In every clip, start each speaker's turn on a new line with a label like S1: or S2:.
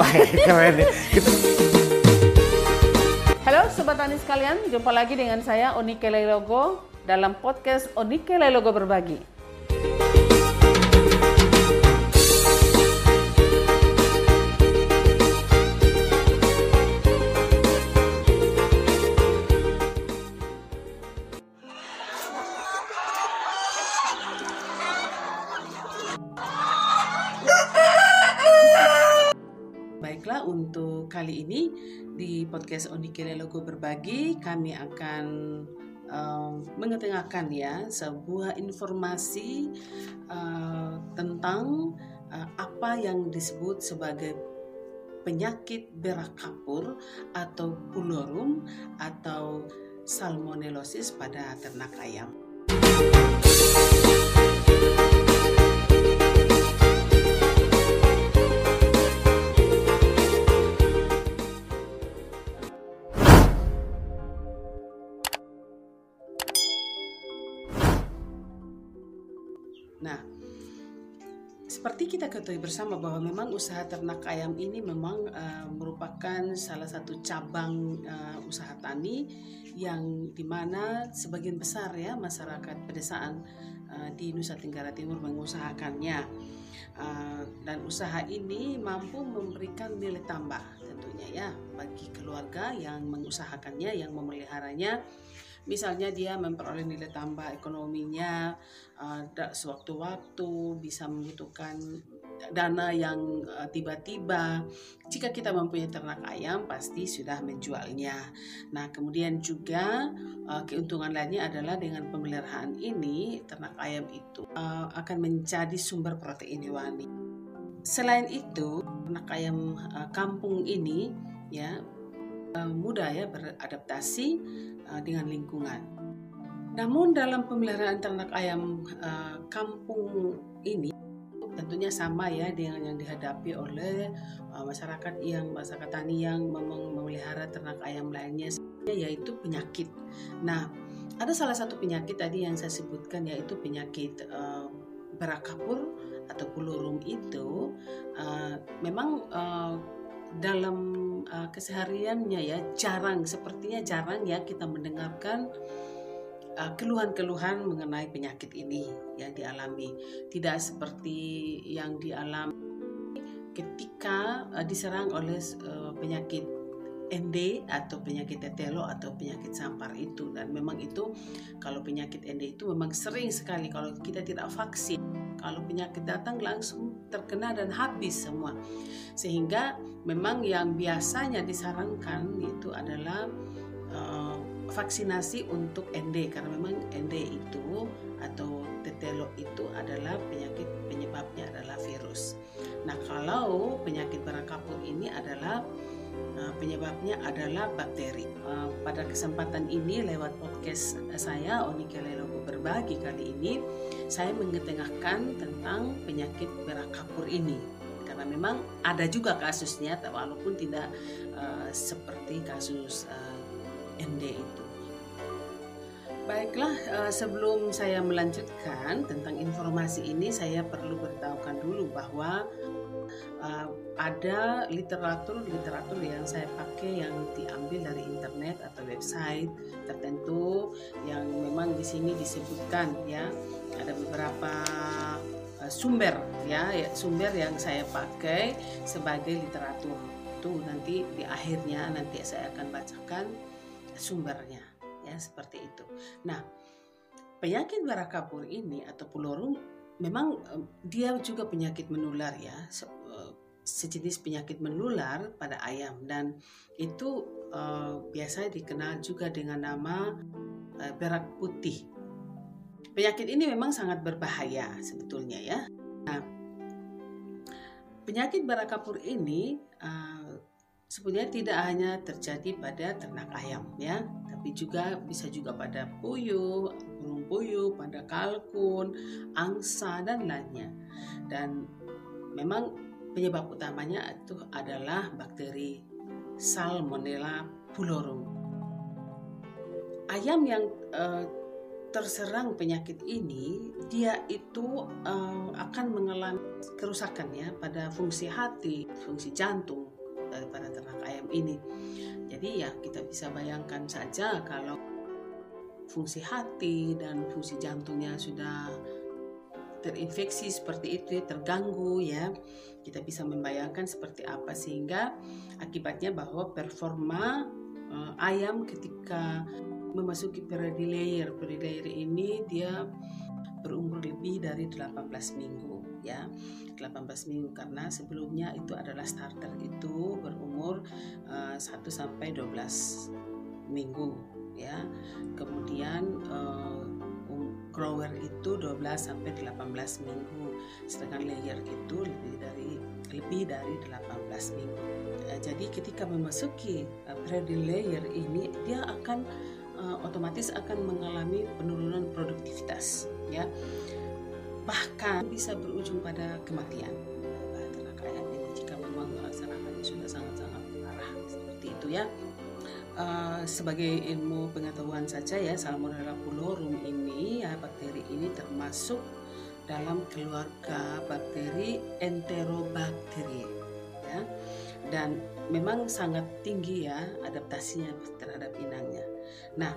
S1: Wah, keren. Kita
S2: Halo Sobat Tani sekalian, jumpa lagi dengan saya Onike Lelogo dalam podcast Onike Lelogo Berbagi. Untuk kali ini di podcast Onikele Logo Berbagi kami akan um, mengetengahkan ya sebuah informasi uh, tentang uh, apa yang disebut sebagai penyakit berak kapur atau pulorum atau salmonellosis pada ternak ayam. Nah, seperti kita ketahui bersama bahwa memang usaha ternak ayam ini memang uh, merupakan salah satu cabang uh, usaha tani yang di mana sebagian besar ya masyarakat pedesaan uh, di Nusa Tenggara Timur mengusahakannya. Uh, dan usaha ini mampu memberikan nilai tambah tentunya ya bagi keluarga yang mengusahakannya yang memeliharanya misalnya dia memperoleh nilai tambah ekonominya uh, sewaktu-waktu bisa membutuhkan dana yang uh, tiba-tiba. Jika kita mempunyai ternak ayam pasti sudah menjualnya. Nah kemudian juga uh, keuntungan lainnya adalah dengan pemeliharaan ini ternak ayam itu uh, akan menjadi sumber protein hewani. Selain itu ternak ayam uh, kampung ini ya mudah ya beradaptasi dengan lingkungan. Namun dalam pemeliharaan ternak ayam uh, kampung ini tentunya sama ya dengan yang dihadapi oleh masyarakat yang masyarakat tani yang memelihara ternak ayam lainnya yaitu penyakit. Nah, ada salah satu penyakit tadi yang saya sebutkan yaitu penyakit uh, berak kapur atau pulorum itu memang dalam uh, kesehariannya ya jarang sepertinya jarang ya kita mendengarkan keluhan-keluhan uh, mengenai penyakit ini yang dialami. Tidak seperti yang dialami ketika uh, diserang oleh uh, penyakit ND atau penyakit tetelo atau penyakit sampar itu. Dan memang itu kalau penyakit ND itu memang sering sekali. Kalau kita tidak vaksin kalau penyakit datang langsung terkena dan habis semua sehingga memang yang biasanya disarankan itu adalah uh, vaksinasi untuk ND karena memang ND itu atau tetelo itu adalah penyakit penyebabnya adalah virus. Nah kalau penyakit berakapur ini adalah penyebabnya adalah bakteri. Uh, pada kesempatan ini lewat podcast saya Onikele Logo berbagi kali ini saya mengetengahkan tentang penyakit berak kapur ini karena memang ada juga kasusnya walaupun tidak uh, seperti kasus uh, ND itu. Baiklah, sebelum saya melanjutkan tentang informasi ini, saya perlu beritahukan dulu bahwa uh, ada literatur-literatur yang saya pakai yang diambil dari internet atau website tertentu yang memang di sini disebutkan ya. Ada beberapa sumber ya, ya sumber yang saya pakai sebagai literatur. Itu nanti di akhirnya nanti saya akan bacakan sumbernya ya seperti itu. Nah penyakit barakapur ini atau pulorum memang dia juga penyakit menular ya sejenis penyakit menular pada ayam dan itu uh, biasa dikenal juga dengan nama uh, berak putih. Penyakit ini memang sangat berbahaya sebetulnya ya. Nah, penyakit berak kapur ini uh, sebenarnya tidak hanya terjadi pada ternak ayam ya, tapi juga bisa juga pada puyuh, burung puyuh, pada kalkun, angsa dan lainnya. Dan memang penyebab utamanya itu adalah bakteri Salmonella pulorum. Ayam yang uh, terserang penyakit ini, dia itu uh, akan mengalami kerusakan ya pada fungsi hati, fungsi jantung daripada ternak ayam ini. Jadi ya kita bisa bayangkan saja kalau fungsi hati dan fungsi jantungnya sudah terinfeksi seperti itu ya, terganggu ya. Kita bisa membayangkan seperti apa sehingga akibatnya bahwa performa uh, ayam ketika memasuki periode layer periode layer ini dia berumur lebih dari 18 minggu ya. 18 minggu karena sebelumnya itu adalah starter itu berumur uh, 1 sampai 12 minggu ya. Kemudian grower itu 12 sampai 18 minggu. Sedangkan layer itu lebih dari lebih dari 18 minggu. Ya, jadi ketika memasuki uh, periode layer ini dia akan uh, otomatis akan mengalami penurunan produktivitas ya. Bahkan bisa berujung pada kematian. Ayam ini jika memang sudah sangat-sangat parah seperti itu ya Uh, sebagai ilmu pengetahuan saja ya Salmonella pulorum ini ya bakteri ini termasuk dalam keluarga bakteri Enterobacteriae ya dan memang sangat tinggi ya adaptasinya terhadap inangnya. Nah,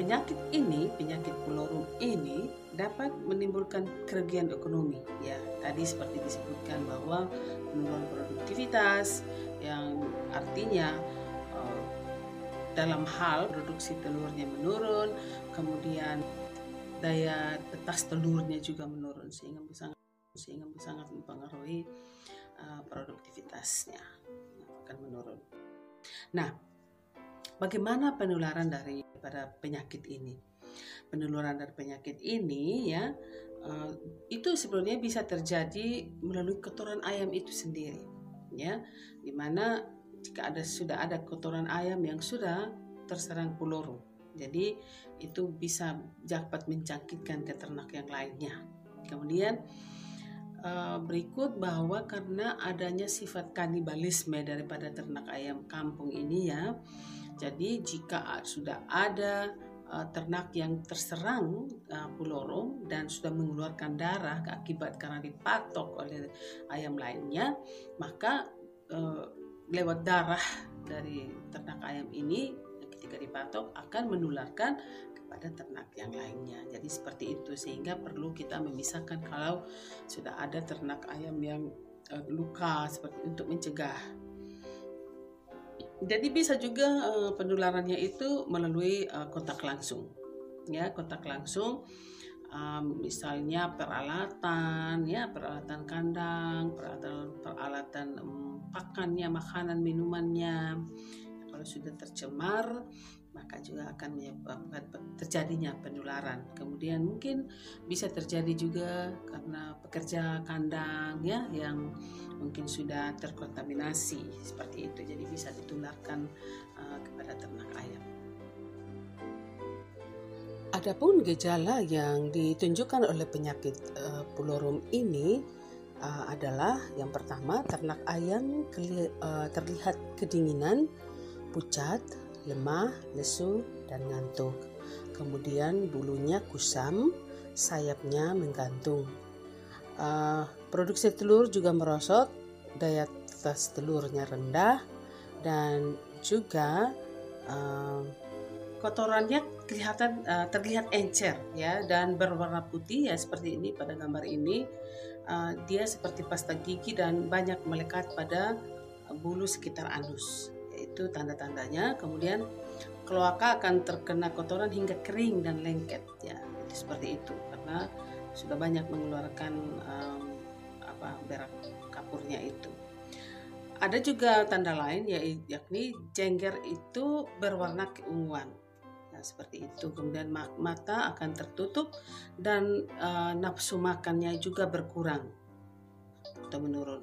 S2: penyakit ini, penyakit pulorum ini dapat menimbulkan kerugian ekonomi ya. Tadi seperti disebutkan bahwa penurunan produktivitas yang artinya dalam hal produksi telurnya menurun, kemudian daya tetas telurnya juga menurun sehingga bisa sehingga sangat mempengaruhi uh, produktivitasnya akan menurun. Nah, bagaimana penularan dari pada penyakit ini? Penularan dari penyakit ini ya uh, itu sebenarnya bisa terjadi melalui kotoran ayam itu sendiri, ya, di mana jika ada sudah ada kotoran ayam yang sudah terserang puloro. Jadi itu bisa dapat mencangkitkan ke ternak yang lainnya. Kemudian eh, berikut bahwa karena adanya sifat kanibalisme daripada ternak ayam kampung ini ya. Jadi jika sudah ada uh, ternak yang terserang uh, puloro dan sudah mengeluarkan darah akibat karena dipatok oleh ayam lainnya, maka lewat darah dari ternak ayam ini ketika dipatok akan menularkan kepada ternak yang lainnya. Jadi seperti itu sehingga perlu kita memisahkan kalau sudah ada ternak ayam yang uh, luka seperti untuk mencegah. Jadi bisa juga uh, penularannya itu melalui uh, kontak langsung. Ya, kontak langsung um, misalnya peralatan ya peralatan kandang peralatan peralatan um, pakannya makanan minumannya kalau sudah tercemar maka juga akan menyebabkan terjadinya penularan. Kemudian mungkin bisa terjadi juga karena pekerja kandang ya yang mungkin sudah terkontaminasi seperti itu. Jadi bisa ditularkan uh, kepada ternak ayam. Adapun gejala yang ditunjukkan oleh penyakit uh, pulorum ini uh, adalah yang pertama ternak ayam keli, uh, terlihat kedinginan, pucat, lemah, lesu, dan ngantuk. Kemudian bulunya kusam, sayapnya menggantung. Uh, produksi telur juga merosot, daya tas telurnya rendah, dan juga uh, kotorannya kelihatan uh, terlihat encer ya dan berwarna putih ya seperti ini pada gambar ini. Uh, dia seperti pasta gigi dan banyak melekat pada bulu sekitar anus itu tanda-tandanya. Kemudian kloaka akan terkena kotoran hingga kering dan lengket ya. Itu seperti itu karena sudah banyak mengeluarkan um, apa berak kapurnya itu. Ada juga tanda lain yakni jengger itu berwarna keunguan Nah, seperti itu. Kemudian mata akan tertutup dan uh, nafsu makannya juga berkurang atau menurun.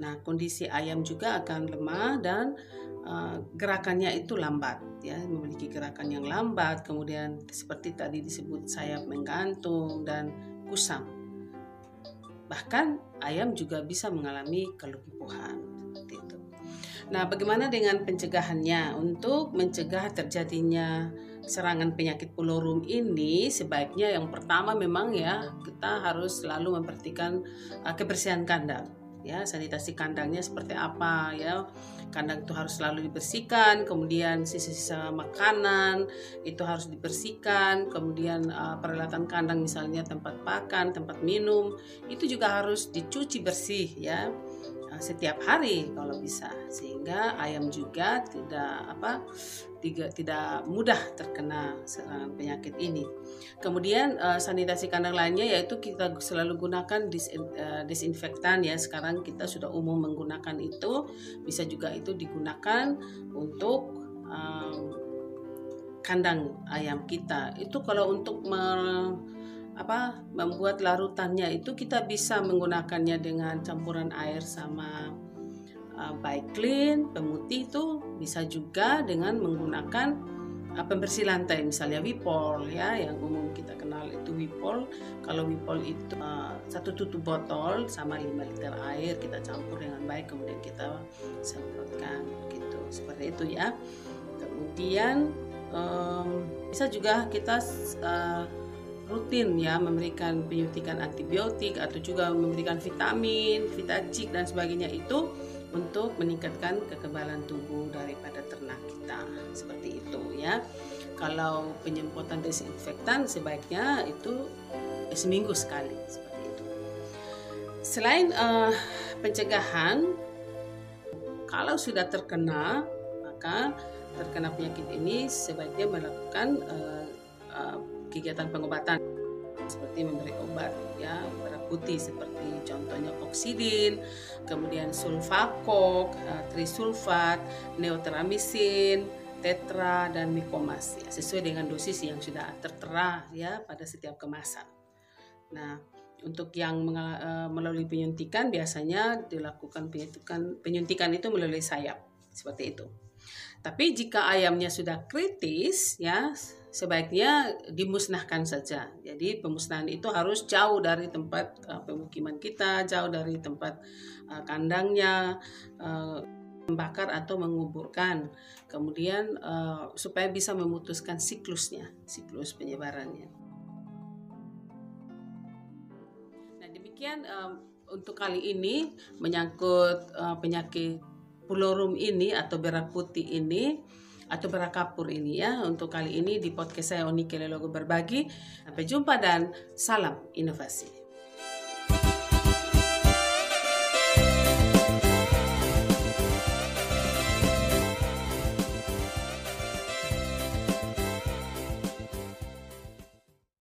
S2: Nah, kondisi ayam juga akan lemah dan uh, gerakannya itu lambat ya, memiliki gerakan yang lambat. Kemudian seperti tadi disebut sayap menggantung dan kusam. Bahkan ayam juga bisa mengalami kelumpuhan. Nah, bagaimana dengan pencegahannya? Untuk mencegah terjadinya serangan penyakit pulorum ini sebaiknya yang pertama memang ya kita harus selalu memperhatikan uh, kebersihan kandang ya. Sanitasi kandangnya seperti apa ya. Kandang itu harus selalu dibersihkan kemudian sisa-sisa makanan itu harus dibersihkan kemudian uh, peralatan kandang misalnya tempat pakan tempat minum itu juga harus dicuci bersih ya setiap hari kalau bisa sehingga ayam juga tidak apa tidak tidak mudah terkena serangan penyakit ini. Kemudian uh, sanitasi kandang lainnya yaitu kita selalu gunakan dis, disinfektan ya. Sekarang kita sudah umum menggunakan itu. Bisa juga itu digunakan untuk kandang ayam kita. Itu kalau untuk apa membuat larutannya itu kita bisa menggunakannya dengan campuran air sama uh, baik clean, pemutih itu bisa juga dengan menggunakan uh, pembersih lantai misalnya Wipol ya yang umum kita kenal itu Wipol. Kalau Wipol itu uh, satu tutup botol sama 5 liter air kita campur dengan baik kemudian kita semprotkan gitu seperti itu ya. Kemudian um, bisa juga kita uh, rutin ya memberikan penyuntikan antibiotik atau juga memberikan vitamin, vitacik dan sebagainya itu untuk meningkatkan kekebalan tubuh daripada ternak kita. Seperti itu ya. Kalau penyemprotan desinfektan sebaiknya itu seminggu sekali seperti itu. Selain uh, pencegahan kalau sudah terkena maka terkena penyakit ini sebaiknya melakukan uh, kegiatan pengobatan seperti memberi obat ya merah putih seperti contohnya oksidin, kemudian sulfakok, uh, trisulfat, neoteramisin, tetra dan mikomas ya, sesuai dengan dosis yang sudah tertera ya pada setiap kemasan. Nah, untuk yang uh, melalui penyuntikan biasanya dilakukan penyuntikan penyuntikan itu melalui sayap seperti itu. Tapi jika ayamnya sudah kritis ya sebaiknya dimusnahkan saja. Jadi pemusnahan itu harus jauh dari tempat uh, pemukiman kita, jauh dari tempat uh, kandangnya, uh, membakar atau menguburkan. Kemudian uh, supaya bisa memutuskan siklusnya, siklus penyebarannya. Nah demikian uh, untuk kali ini menyangkut uh, penyakit pulorum ini atau berak putih ini atau berak kapur ini ya. Untuk kali ini di podcast saya Onike Logo berbagi. Sampai jumpa dan salam inovasi